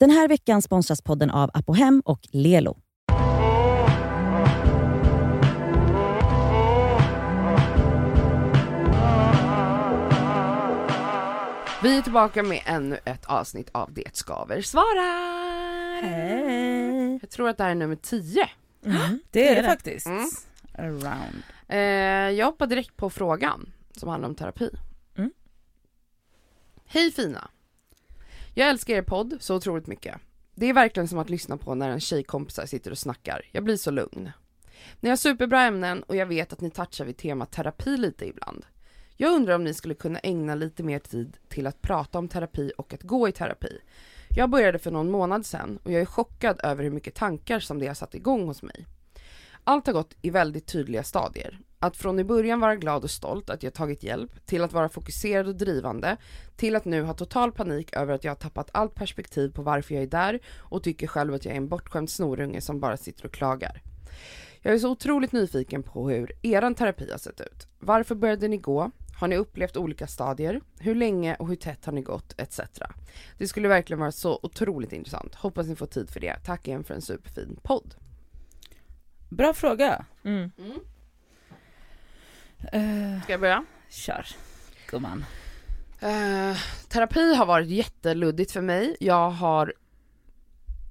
Den här veckan sponsras podden av Apohem och Lelo. Vi är tillbaka med ännu ett avsnitt av Det skaver svarar! Hej! Jag tror att det här är nummer 10. Mm, det är det faktiskt. Mm. Around. Eh, jag hoppar direkt på frågan som handlar om terapi. Mm. Hej fina! Jag älskar er podd så otroligt mycket. Det är verkligen som att lyssna på när en tjejkompisar sitter och snackar. Jag blir så lugn. Ni har superbra ämnen och jag vet att ni touchar vid temat terapi lite ibland. Jag undrar om ni skulle kunna ägna lite mer tid till att prata om terapi och att gå i terapi. Jag började för någon månad sedan och jag är chockad över hur mycket tankar som det har satt igång hos mig. Allt har gått i väldigt tydliga stadier. Att från i början vara glad och stolt att jag tagit hjälp, till att vara fokuserad och drivande, till att nu ha total panik över att jag har tappat allt perspektiv på varför jag är där och tycker själv att jag är en bortskämd snorunge som bara sitter och klagar. Jag är så otroligt nyfiken på hur eran terapi har sett ut. Varför började ni gå? Har ni upplevt olika stadier? Hur länge och hur tätt har ni gått? Etc. Det skulle verkligen vara så otroligt intressant. Hoppas ni får tid för det. Tack igen för en superfin podd. Bra fråga. Mm. Uh, Ska jag börja? kör, gumman. Eh, terapi har varit jätteluddigt för mig. Jag har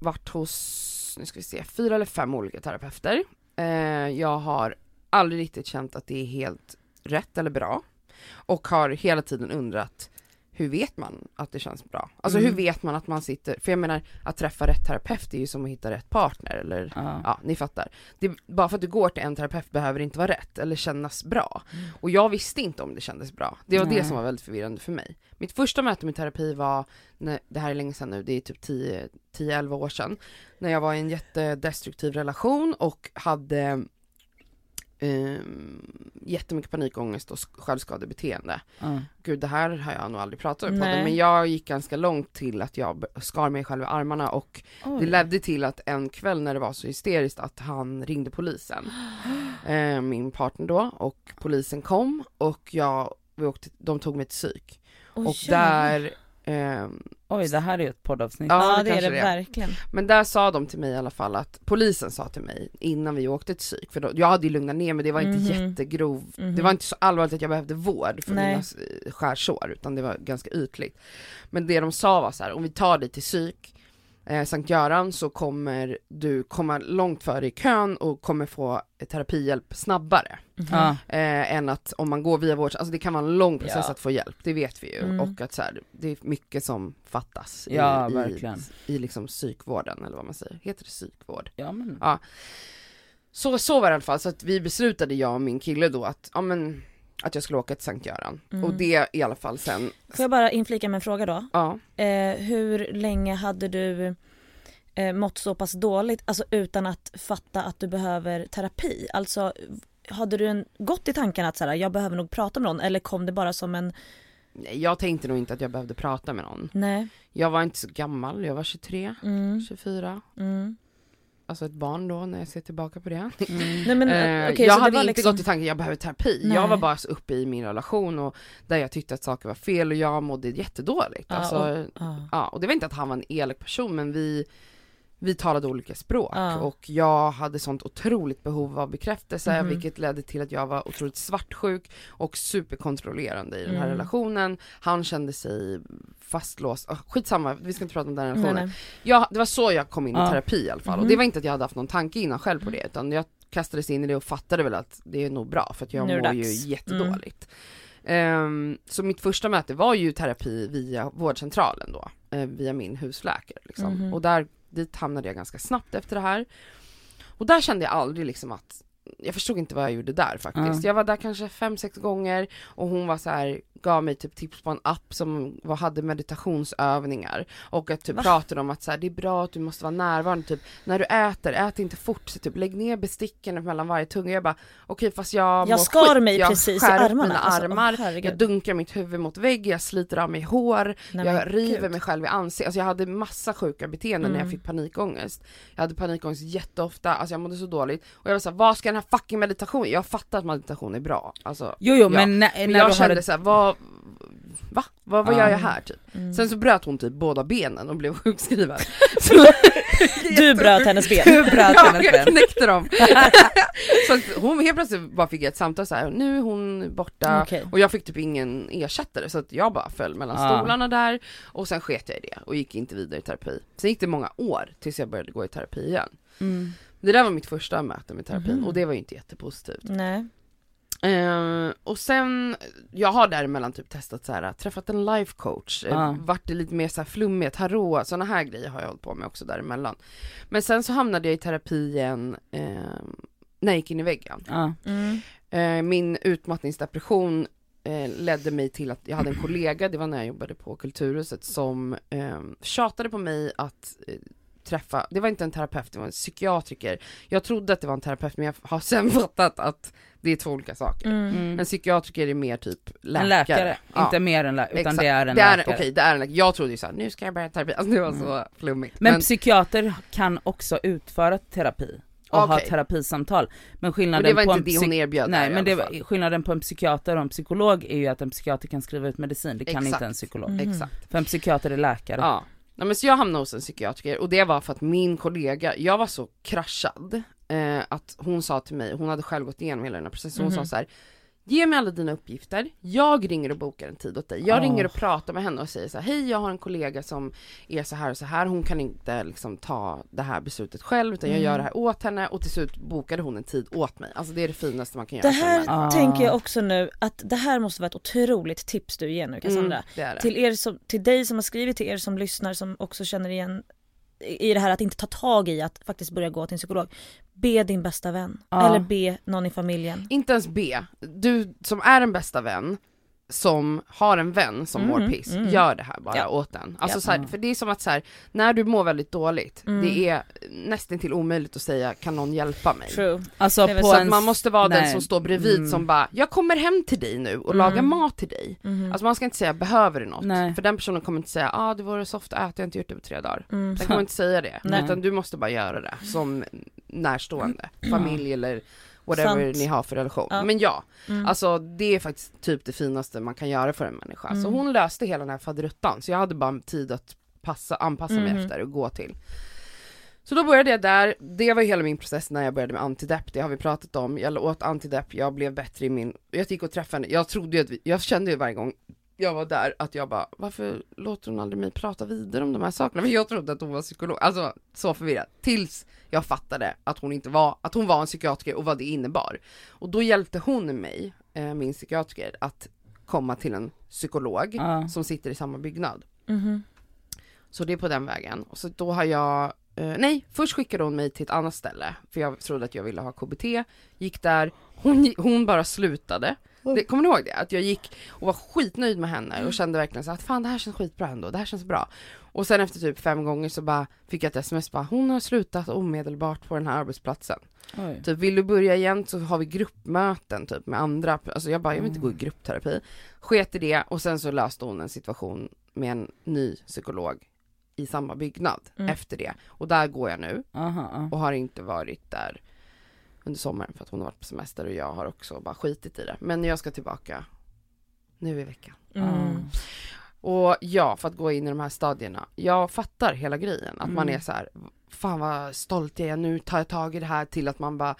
varit hos, nu ska vi se, fyra eller fem olika terapeuter. Eh, jag har aldrig riktigt känt att det är helt rätt eller bra. Och har hela tiden undrat, hur vet man att det känns bra? Alltså Mm. hur vet man att man sitter, för jag menar att träffa rätt terapeut är ju som att hitta rätt partner eller Ja. Ja, ni fattar. Det, bara för att du går till en terapeut behöver det inte vara rätt eller kännas bra. Mm. Och jag visste inte om det kändes bra. Det var Nej. det som var väldigt förvirrande för mig. Mitt första möte med terapi var, när, det här är länge sedan nu, det är typ 10 10-11 år sedan, när jag var i en jättedestruktiv relation och hade um, jättemycket panikångest och sk- självskadebeteende. Ja. Gud det här har jag nog aldrig pratat om podden, men jag gick ganska långt till att jag skar mig själv i armarna och det Oj. ledde till att en kväll när det var så hysteriskt att han ringde polisen, eh, min partner då, och polisen kom och jag, vi åkte, de tog mig till psyk. Oj, och där, ehm, Oj, det här är ju ett poddavsnitt. Ja, det det är det det verkligen. men där sa de till mig i alla fall att, polisen sa till mig innan vi åkte till psyk, för då, jag hade ju lugnat ner mig, det var inte Mhm. jättegrov, Mhm. det var inte så allvarligt att jag behövde vård för Nej. mina eh, skärsår, utan det var ganska ytligt. Men det de sa var så här: om vi tar dig till psyk, eh, Sankt Göran så kommer du komma långt före i kön och kommer få terapihjälp snabbare. Ja. Eh, än att om man går via vård, alltså det kan vara en lång process Ja. att få hjälp, det vet vi ju. Mm. Och att så här, det är mycket som fattas Ja, i, verkligen. i, i liksom psykvården eller vad man säger, heter det psykvård? Ja, men. Ja. Så, så var det i alla fall, så att vi beslutade jag och min kille då att, ja men, att jag skulle åka till Sankt Göran. Mm. Och det i alla fall sen, Får jag bara inflika med en fråga då? ja. Eh, hur länge hade du eh, mått så pass dåligt, alltså utan att fatta att du behöver terapi? Alltså hade du en, gått i tanken att så här, jag behöver nog prata med någon eller kom det bara som en, jag tänkte nog inte att jag behövde prata med någon. nej, Jag var inte så gammal, jag var 23, mm, 24. mm. Alltså ett barn då när jag ser tillbaka på det. Mm. Nej men Eh, okej jag hade inte liksom, gått i tanken jag behöver terapi. Nej. Jag var bara så uppe i min relation och där jag tyckte att saker var fel och jag mådde jättedåligt. Ja, alltså, och- ja. ja, och det var inte att han var en elak person men vi vi talade olika språk Ja. och jag hade sånt otroligt behov av bekräftelse Mhm. vilket ledde till att jag var otroligt svartsjuk och superkontrollerande i den här Mm. relationen. Han kände sig fastlåst, oh, skitsamma vi ska inte prata om den nej, relationen. nej. Ja, det var så jag kom in i Ja. terapi i alla fall och Mhm. det var inte att jag hade haft någon tanke innan själv på det utan jag kastades in i det och fattade väl att det är nog bra för att jag Nu mår ju dags. Mm. jättedåligt. Ehm, så mitt första möte var ju terapi via vårdcentralen då, eh, via min husläkare liksom. Mhm. Och där, dit hamnade jag ganska snabbt efter det här. Och där kände jag aldrig liksom att jag förstod inte vad jag gjorde där faktiskt. Ja. Jag var där kanske fem, sex gånger och hon var så här, gav mig typ tips på en app som var, hade meditationsövningar och att typ Va? pratade om att så här, det är bra att du måste vara närvarande, typ när du äter, ät inte fort, så typ lägg ner besticken mellan varje tunga. Jag bara okej fast jag Jag skar skit. mig jag precis i armarna. mina Alltså, armar, herregud. jag dunkar mitt huvud mot vägg, jag sliter av mig hår, Nej, jag river gud. mig själv i ansiktet, alltså jag hade massa sjuka beteenden när jag Mm. fick panikångest. Jag hade panikångest jätteofta, alltså jag mådde så dåligt och jag var såhär, vad ska den här fucking meditationen, jag fattar att meditation är bra, alltså Jo, jo, Ja. men när, men när jag du kände har såhär, vad, va? Vad, vad gör jag här typ? Mm. Sen så bröt hon typ båda benen och blev sjukskriven. Så, Du bröt hennes ben. Du bröt ja, hennes jag ben. knäckte dem. så hon helt plötsligt bara fick ett samtal så här. nu är hon borta. Okej. Och jag fick typ ingen ersättare så att jag bara föll mellan Ja. stolarna där och sen sket jag i det och gick inte vidare i terapi. Sen gick det många år tills jag började gå i terapi igen. Mm. Det där var mitt första möte med terapin Mhm. och det var ju inte jättepositivt. Nej. Eh, och sen, jag har däremellan typ testat så här, träffat en life coach, vart det lite mer så här flummigt, tarot, sådana här grejer har jag hållit på med också däremellan. Men sen så hamnade jag i terapi igen eh, när jag gick in i väggen. Ja. Mm. Eh, min utmattningsdepression eh, ledde mig till att jag hade en kollega, det var när jag jobbade på Kulturhuset, som eh, tjatade på mig att eh, träffa, det var inte en terapeut, det var en psykiatriker. Jag trodde att det var en terapeut men jag har sen fattat att det är två olika saker. Mm. Mm. En psykiatriker är mer typ läkare. En läkare, Ja, inte mer än läkare, utan exakt. det är en det är, läkare. Okej, det är en läkare. Jag trodde ju såhär, nu ska jag börja terapi, alltså det var så flummigt. Men, psykiater kan också utföra terapi och ha Okej. terapisamtal. Men skillnaden det var på inte en det hon psyk- erbjöd Nej men det var, skillnaden på en psykiater och en psykolog är ju att en psykiater kan skriva ut medicin, det kan Exakt. inte en psykolog. Mm. Exakt. För en psykiater är läkare. Ja. Nej, men så jag hamnade hos en psykiatriker och det var för att min kollega, jag var så kraschad eh, att hon sa till mig, hon hade själv gått igenom hela den här processen, hon Mhm. sa så här. Ge mig alla dina uppgifter, jag ringer och bokar en tid åt dig. Jag Åh. ringer och pratar med henne och säger så här, hej jag har en kollega som är så här och så här, hon kan inte liksom ta det här beslutet själv utan jag Mm. gör det här åt henne och till slut bokade hon en tid åt mig. Alltså det är det finaste man kan Det göra en här. Ah. tänker jag också nu att det här måste vara ett otroligt tips du ger nu Cassandra. Mm, det det. Till er som, till dig som har skrivit, till er som lyssnar som också känner igen i det här att inte ta tag i att faktiskt börja gå till en psykolog. Be din bästa vän. Ja. Eller be någon i familjen. Inte ens be. Du som är en bästa vän, som har en vän som Mm, mår piss, mm. gör det här bara Ja. åt den. Alltså Ja. så här, för det är som att så här, när du mår väldigt dåligt, Mm. det är nästan till omöjligt att säga kan någon hjälpa mig? True. Alltså på Så en... att man måste vara den nej. som står bredvid Mm. som bara, jag kommer hem till dig nu och Mm. lagar mat till dig. Mhm. Alltså man ska inte säga, behöver du något? Nej. För den personen kommer inte säga, ah det vore soft att äta, jag har inte gjort det på tre dagar. Mm. Den kommer inte säga det, Nej. utan du måste bara göra det som närstående, familj eller whatever Sant. ni har för relation. Ja. Men ja, Mm. Alltså det är faktiskt typ det finaste man kan göra för en människa. Så Mm. hon löste hela den här faderuttan, så jag hade bara tid att passa, anpassa mig Mhm. efter och gå till. Så då började jag där, det var ju hela min process när jag började med antidepp, det har vi pratat om. Jag åt antidepp, jag blev bättre i min, jag gick och träffade henne, jag trodde ju att vi, jag kände ju varje gång jag var där att jag bara, varför låter hon aldrig mig prata vidare om de här sakerna? För jag trodde att hon var psykolog, alltså så förvirrad. Tills jag fattade att hon inte var, att hon var en psykiatriker och vad det innebar. Och då hjälpte hon mig, eh, min psykiatriker, att komma till en psykolog Ja. som sitter i samma byggnad. Mhm. Så det är på den vägen. Och så då har jag, eh, nej, först skickade hon mig till ett annat ställe, för jag trodde att jag ville ha KBT, gick där, hon, hon bara slutade. Det, kommer ni ihåg det? Att jag gick och var skitnöjd med henne och kände verkligen så att fan det här känns skitbra ändå, det här känns bra. Och sen efter typ fem gånger så bara fick jag ett sms bara, hon har slutat omedelbart på den här arbetsplatsen. Oj. Typ vill du börja igen så har vi gruppmöten typ med andra, alltså jag bara jag vill inte gå i gruppterapi. Sket i det och sen så löste hon en situation med en ny psykolog i samma byggnad Mm. efter det. Och där går jag nu Aha, och har inte varit där under sommaren för att hon har varit på semester och jag har också bara skitit i det. Men jag ska tillbaka nu i veckan. Mm. Och ja, för att gå in i de här stadierna, jag fattar hela grejen. Att man Mm. är så här, fan vad stolt jag är, nu tar jag tag i det här till att man bara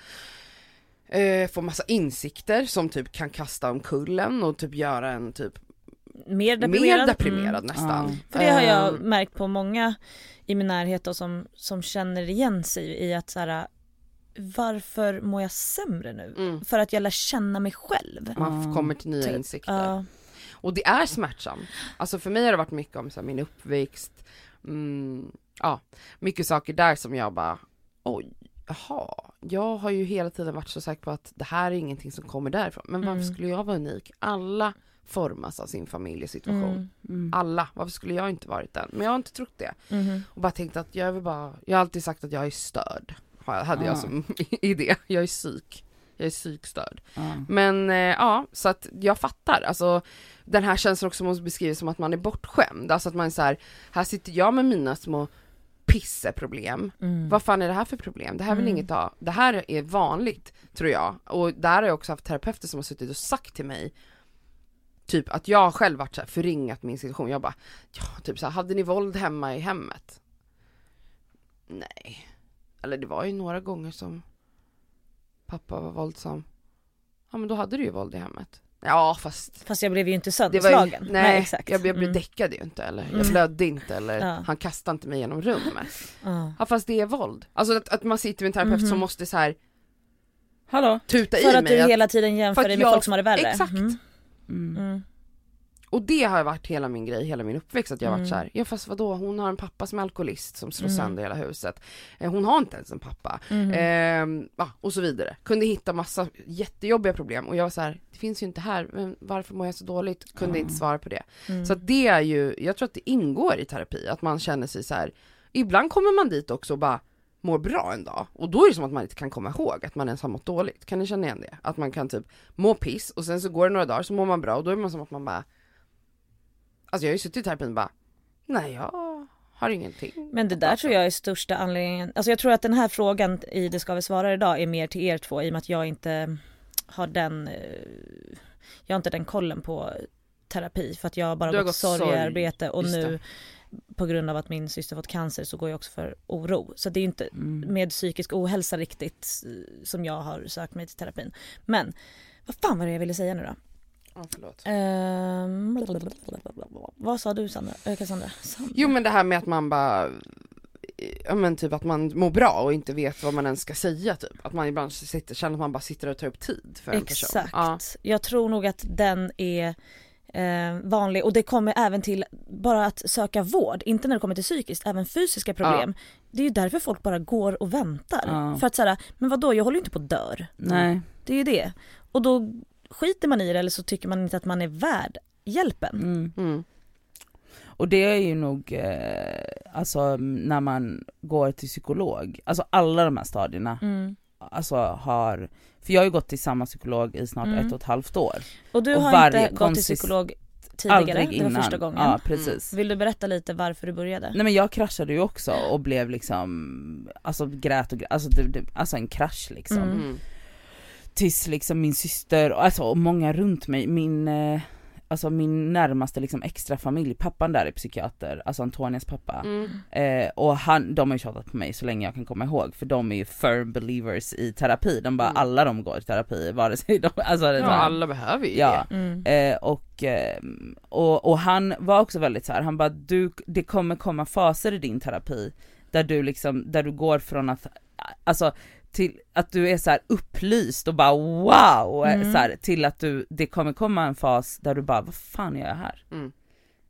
eh, får massa insikter som typ kan kasta omkull en och typ göra en typ Mer deprimerad. mer deprimerad Mm. nästan. Ja. För det har jag Ehm, märkt på många i min närhet och som, som känner igen sig i att så här, varför mår jag sämre nu? Mm. För att jag lär känna mig själv. Man kommer till nya Typ, insikter. Ja. Och det är smärtsamt. Alltså för mig har det varit mycket om så här, min uppväxt, mm, ja, mycket saker där som jag bara, oj, jaha, jag har ju hela tiden varit så säker på att det här är ingenting som kommer därifrån. Men varför Mm. skulle jag vara unik? Alla formas av sin familjesituation. Mm. Mm. Alla, varför skulle jag inte varit den? Men jag har inte trott det. Mhm. Och bara tänkt att jag väl bara, jag har alltid sagt att jag är störd. Hade jag som idé. Jag är psyk. Jag är psykstörd. Ja. Men eh, ja, så att jag fattar. Alltså den här känslan också måste beskrivas som att man är bortskämd. Alltså att man är så här, här sitter jag med mina små pisseproblem. Mm. Vad fan är det här för problem? Det här är väl Mm. inget av, det här är vanligt tror jag. Och där har jag också haft terapeuter som har suttit och sagt till mig typ att jag själv varit så här förringat min situation, jag bara, ja typ så här, hade ni våld hemma i hemmet? Nej. Eller det var ju några gånger som pappa var våldsam. Ja men då hade du ju våld i hemmet. Ja fast Fast jag blev ju inte var ju, sönderslagen. nej, exakt. jag, jag blev Mm. däckade ju inte eller jag Mm. blödde inte eller Ja. han kastade inte mig genom rummet. Ja. Ja fast det är våld. Alltså att, att man sitter med en terapeut Mhm. som måste så här Hallå? tuta För i att mig du att, hela tiden jämför för dig med jag- folk som har det värre. Exakt. Mm. Mm. Mm. Och det har varit hela min grej, hela min uppväxt att jag har varit Mm. så här, ja fast vadå hon har en pappa som är alkoholist som slår Mm. sönder hela huset. Eh, Hon har inte ens en pappa. Mm. Ja, och så vidare. Kunde hitta massa jättejobbiga problem och jag var så här, det finns ju inte här, men varför mår jag så dåligt? Kunde inte svara på det. Mm. Så att det är ju, jag tror att det ingår i terapi, att man känner sig så här. ibland kommer man dit också och bara mår bra en dag och då är det som att man inte kan komma ihåg att man ens har mått dåligt. Kan ni känna igen det? Att man kan typ må piss och sen så går det några dagar så mår man bra och då är man som att man bara Alltså jag har ju suttit i terapin och bara Nej jag har ingenting. Men det där tror jag är största anledningen, alltså jag tror att den här frågan i Det ska vi svara idag är mer till er två i och med att jag inte har den, eh, jag har inte den kollen på terapi för att jag har bara Du har gått gått sorg, sorgearbete och nu på grund av att min syster fått cancer så går jag också för oro. Så det är inte Mm. med psykisk ohälsa riktigt eh, som jag har sökt mig till terapin. Men vad fan var det jag ville säga nu då? Ja, förlåt. Ehm, vad sa du Sandra? Äh, Cassandra? Sandra? Jo men det här med att man bara Ja men typ att man mår bra och inte vet vad man ens ska säga typ. Att man ibland sitter, känner att man bara sitter och tar upp tid för en person. Exakt. Ja. Jag tror nog att den är eh, vanlig och det kommer även till bara att söka vård, inte när det kommer till psykiskt, även fysiska problem. Det är ju därför folk bara går och väntar. Ja. För att säga, men vad då? jag håller ju inte på att dör. Nej. Det är ju det. Och då skiter man i det eller så tycker man inte att man är värd hjälpen. Mm. Mm. Och det är ju nog, eh, alltså när man går till psykolog, alltså alla de här stadierna, Mm. alltså har, för jag har ju gått till samma psykolog i snart Mm. ett och ett halvt år. Och du Och har varje inte gått till psykolog tidigare, Aldrig det var innan. första gången. Ja precis. Vill du berätta lite varför du började? Nej men jag kraschade ju också och blev liksom, alltså grät och grät, alltså, det, det, alltså en krasch liksom. Tills liksom min syster, och alltså och många runt mig, min, eh, alltså min närmaste liksom extra familj, pappan där är psykiater, alltså Antonias pappa. Mm. Eh, och han, de har ju tjatat på mig så länge jag kan komma ihåg för de är ju firm believers i terapi, de bara Mm. alla de går i terapi vare sig de, alltså Ja alla behöver ju Ja. det. Mm. Eh, och, eh, och, och han var också väldigt så här, han bara du, det kommer komma faser i din terapi där du liksom, där du går från att, alltså till att du är så här upplyst och bara wow, Mm. så här, till att du, det kommer komma en fas där du bara vad fan gör jag här? Mm.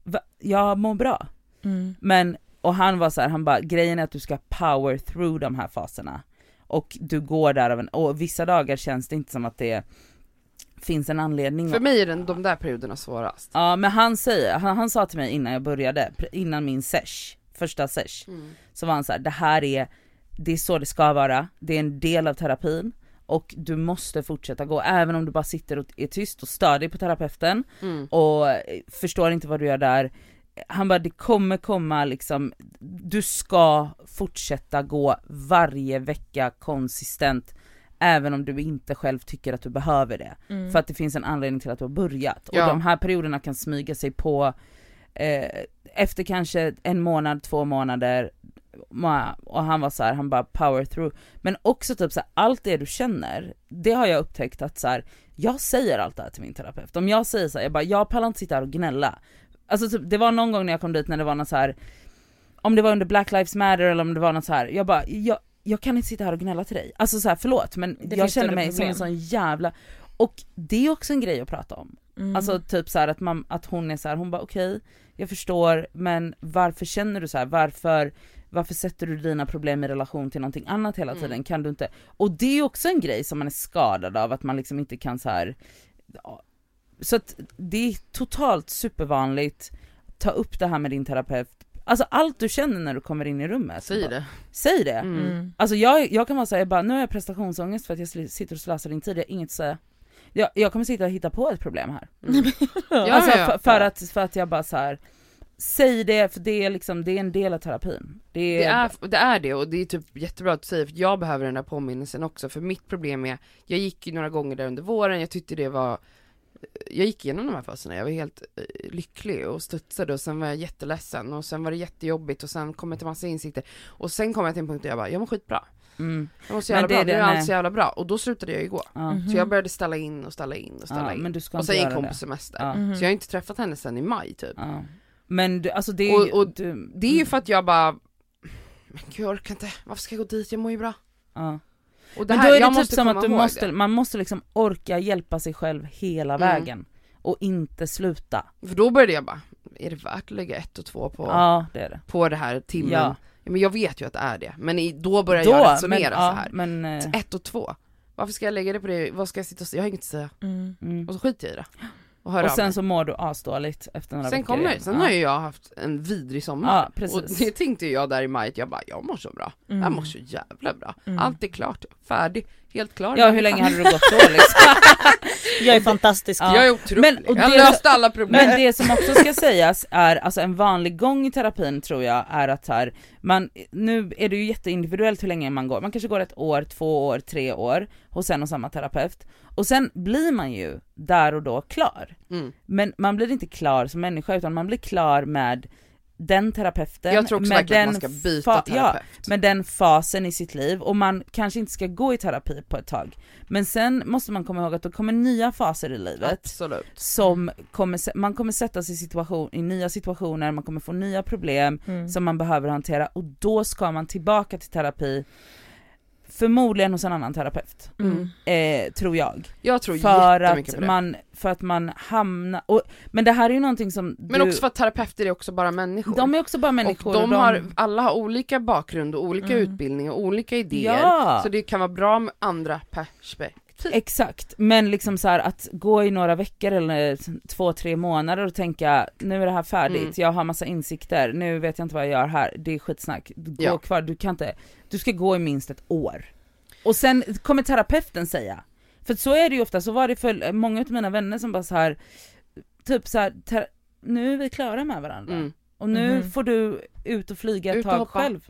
Va? Jag mår bra. Mm. Men, och han var så här, han bara grejen är att du ska power through de här faserna. Och du går där av en, och vissa dagar känns det inte som att det finns en anledning. För mig är den, de där perioderna svårast. Ja men han säger, han, han sa till mig innan jag började, innan min sesh, första sesh, Mm. så var han så här: det här är, det är så det ska vara, det är en del av terapin och du måste fortsätta gå även om du bara sitter och är tyst och stör dig på terapeuten Mm. och eh, förstår inte vad du gör där. Han bara det kommer komma liksom, du ska fortsätta gå varje vecka konsistent även om du inte själv tycker att du behöver det. Mm. För att det finns en anledning till att du har börjat. Ja. Och de här perioderna kan smyga sig på eh, efter kanske en månad, två månader och han var så här, han bara power through. Men också typ så här, allt det du känner, det har jag upptäckt att så här, jag säger allt det här till min terapeut. Om jag säger så här, jag bara, jag pallar inte sitta här och gnälla. Alltså typ, det var någon gång när jag kom dit när det var något så här om det var under Black Lives Matter eller om det var något så jag bara, jag, jag kan inte sitta här och gnälla till dig. Alltså så här, förlåt men Det jag känner mig som en sån jävla, och det är också en grej att prata om. Mm. Alltså typ så att, man, att hon är så här, hon bara okej, jag förstår men varför känner du så här? varför, varför sätter du dina problem i relation till någonting annat hela Mm. tiden? Kan du inte? Och det är också en grej som man är skadad av, att man liksom inte kan så här. Så att det är totalt supervanligt, ta upp det här med din terapeut, alltså allt du känner när du kommer in i rummet. Säg bara- det. Säg det! Mm. Mm. Alltså jag, jag kan vara säga bara nu har jag prestationsångest för att jag sitter och slösar din tid, jag har inget att säga. Jag, jag kommer sitta och hitta på ett problem här. Mm. Ja, alltså ja, ja. För, för, att, för att jag bara så här. Säg det för det är liksom, det är en del av terapin. Det är, Det är, det är det och det är typ jättebra att du säger för jag behöver den där påminnelsen också för mitt problem är, jag gick ju några gånger där under våren, jag tyckte det var jag gick igenom de här faserna, jag var helt eh, lycklig och studsade och sen var jag jätteledsen och sen var det jättejobbigt och sen kom jag till massa insikter och sen kom jag till en punkt där jag bara, jag mår skitbra. Mm. Jag mår så jävla det bra, nu är allt så jävla bra och då slutade jag ju gå. Ja. Mhm. Så jag började ställa in och ställa in och ställa Ja, in. men du ska och sen gick hon på semester. Ja. Mhm. Så jag har inte träffat henne sen i maj typ. Ja. Men du, alltså det är ju, Och- och du, Det är ju för att jag bara, men gud jag orkar inte, varför ska jag gå dit, jag mår ju bra. ja. Och det Men här, då är det typ som att du måste, det. man måste liksom orka hjälpa sig själv hela Mm. vägen. Och inte sluta. För då började jag bara, är det värt att lägga ett och två på, Ja det är det. på det här timmen? Ja. Ja. Men jag vet ju att det är det, men i, då börjar Då, jag resonera men, så ja, här. Men, Ett och två, varför ska jag lägga det på det, vad ska jag sitta och säga? Jag har inget att säga. Mm. mm. Och så skiter jag i det. Och hör Och av sen mig. så mår du asdåligt efter några Sen veckor kommer igen. sen ja. har ju jag haft en vidrig sommar. Ja, precis. Och det tänkte jag där i maj, att jag bara, jag mår så bra. Mm. Jag mår så jävla bra. Mm. Allt är klart, färdig, helt klar. Ja hur länge hade du gått då liksom? Jag är fantastisk. Ja. Jag är otrolig, Men- och jag det- löste alla problem. Men det som också ska sägas är, alltså en vanlig gång i terapin tror jag är att här, man, nu är det ju jätteindividuellt hur länge man går, man kanske går ett år, två år, tre år hos en och samma terapeut. Och sen blir man ju där och då klar. Mm. Men man blir inte klar som människa utan man blir klar med den terapeuten, Jag tror också med verkligen att man den ska byta terapeut. Ja, med den fasen i sitt liv och man kanske inte ska gå i terapi på ett tag. Men sen måste man komma ihåg att det kommer nya faser i livet Absolut. som kommer, man kommer sättas i, situation, i nya situationer, man kommer få nya problem Mm. som man behöver hantera och då ska man tillbaka till terapi Förmodligen hos en annan terapeut, Mm. eh, tror jag. Jag tror För jättemycket att, på det. man, för att man hamnar, och, men det här är ju någonting som Men du, också för att terapeuter är också bara människor. de är också bara människor. och de har, alla har olika bakgrund och olika Mm. utbildning och olika idéer. Ja! Så det kan vara bra med andra perspektiv. Exakt, men liksom så här att gå i några veckor eller två, tre månader och tänka nu är det här färdigt, Mm. jag har massa insikter, nu vet jag inte vad jag gör här, det är skitsnack. Gå Ja. kvar, du kan inte, du ska gå i minst ett år. Och sen kommer terapeuten säga, för så är det ju ofta, så var det för många av mina vänner som bara så här typ så här, nu är vi klara med varandra. Mm. Och nu Mhm. får du ut och flyga ett Ut och tag hoppa. själv.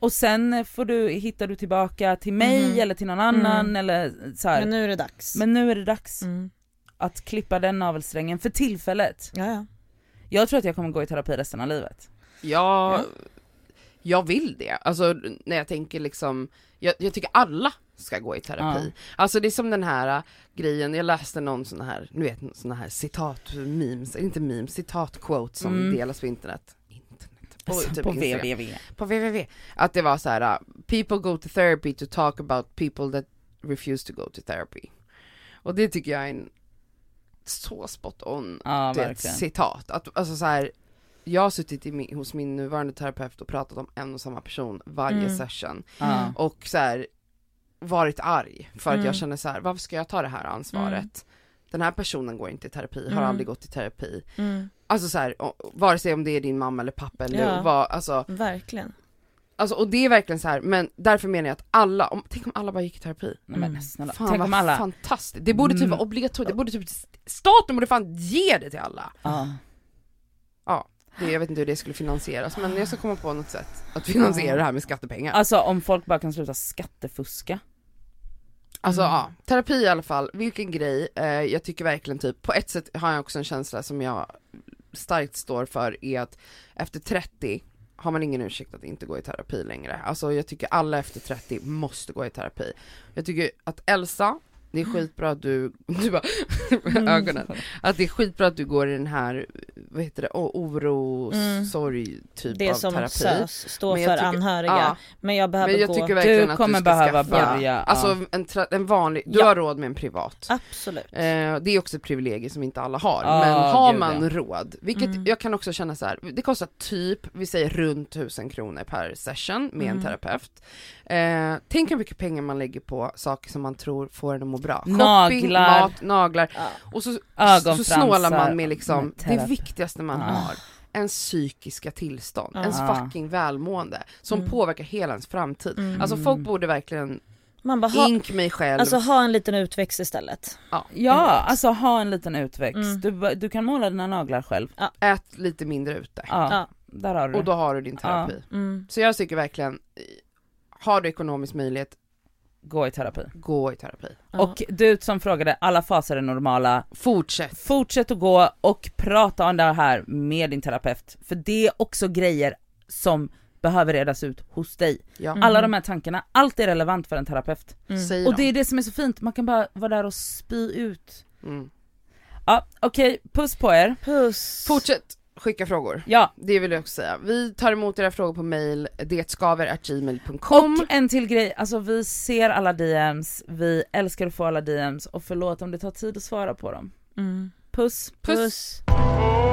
Och sen får du, hittar du tillbaka till mig Mhm. eller till någon annan Mm. eller så här. Men nu är det dags. Men nu är det dags Mm. att klippa den navelsträngen för tillfället. Ja, ja. Jag tror att jag kommer gå i terapi resten av livet. Ja, Ja. jag vill det. Alltså när jag tänker liksom, jag, jag tycker alla ska gå i terapi. Ja. Alltså det är som den här äh, grejen, jag läste någon sån här, ni vet sån här citat, memes, inte memes, citat quote som Mm. delas på internet. På, Alltså, typ på www. På www. Att det var så här: people go to therapy to talk about people that refuse to go to therapy. Och det tycker jag är en så spot on Ja det citat. Att, alltså så här, jag har suttit i min, hos min nuvarande terapeut och pratat om en och samma person varje Mm. session. Ja. Och så här, varit arg för att Mm. jag känner så här, varför ska jag ta det här ansvaret? Den här personen går inte i terapi, har Mm. aldrig gått i terapi. Mm. Alltså så här, vare sig om det är din mamma eller pappa eller Ja. vad, alltså, Verkligen. alltså och det är verkligen så här, men därför menar jag att alla, om, tänk om alla bara gick i terapi. Nej men Mm. snälla, Fan tänk vad om alla... fantastiskt, det borde typ Mm. vara obligatoriskt, det borde typ, staten borde fan ge det till alla. Ja. Det, jag vet inte hur det skulle finansieras men jag ska komma på något sätt att finansiera Ja. det här med skattepengar. Alltså om folk bara kan sluta skattefuska. Alltså Mm. ja, terapi i alla fall, vilken grej. Eh, jag tycker verkligen typ, på ett sätt har jag också en känsla som jag starkt står för är att efter 30 har man ingen ursäkt att inte gå i terapi längre. Alltså jag tycker alla efter 30 måste gå i terapi. Jag tycker att Elsa, det är skitbra att du, du bara, ögonen. Att det är skitbra att du går i den här, vad heter det, oro, Mm. sorg typ Det av som terapi. SÖS står för tycker- anhöriga. Ja, Men jag behöver men jag gå. Du kommer du behöva skaffa, börja, Alltså ja. en, tra- en vanlig, du Ja. har råd med en privat. Absolut. Eh, det är också ett privilegium som inte alla har, Ja, men har gud, man råd, vilket Mm. jag kan också känna så här. det kostar typ, vi säger runt tusen kronor per session med en Mm. terapeut. Eh, tänk hur mycket pengar man lägger på saker som man tror får en att må bra. Naglar. Shopping, mat, naglar. Och så, så snålar man med liksom med det viktigaste man Ah. har. Ens psykiska tillstånd, Ja. ens Ah. fucking välmående som Mm. påverkar hela ens framtid. Mm. Alltså folk borde verkligen, Man bara ha, ink mig själv, alltså ha en liten utväxt istället. Ja, alltså ha en liten utväxt. Mm. Du, du kan måla dina naglar själv. ät lite mindre ute. Ja, Ja. där har du Och då har du din terapi. Mm. Så jag tycker verkligen, har du ekonomisk möjlighet, gå i terapi. Gå i terapi. Ja. Och du som frågade, alla faser är normala, Fortsätt. fortsätt att gå och prata om det här med din terapeut. För det är också grejer som behöver redas ut hos dig. Ja. Mm. Alla de här tankarna, allt är relevant för en terapeut. Mm. Och det är det som är så fint, man kan bara vara där och spy ut. Mm. Ja okej, puss på er. Puss. Fortsätt skicka frågor. Ja, Det vill jag också säga. Vi tar emot era frågor på mail, detskaver.gmail.com och en till grej, alltså vi ser alla DMs, vi älskar att få alla DMs och förlåt om det tar tid att svara på dem. Mm. Puss! Puss. Puss.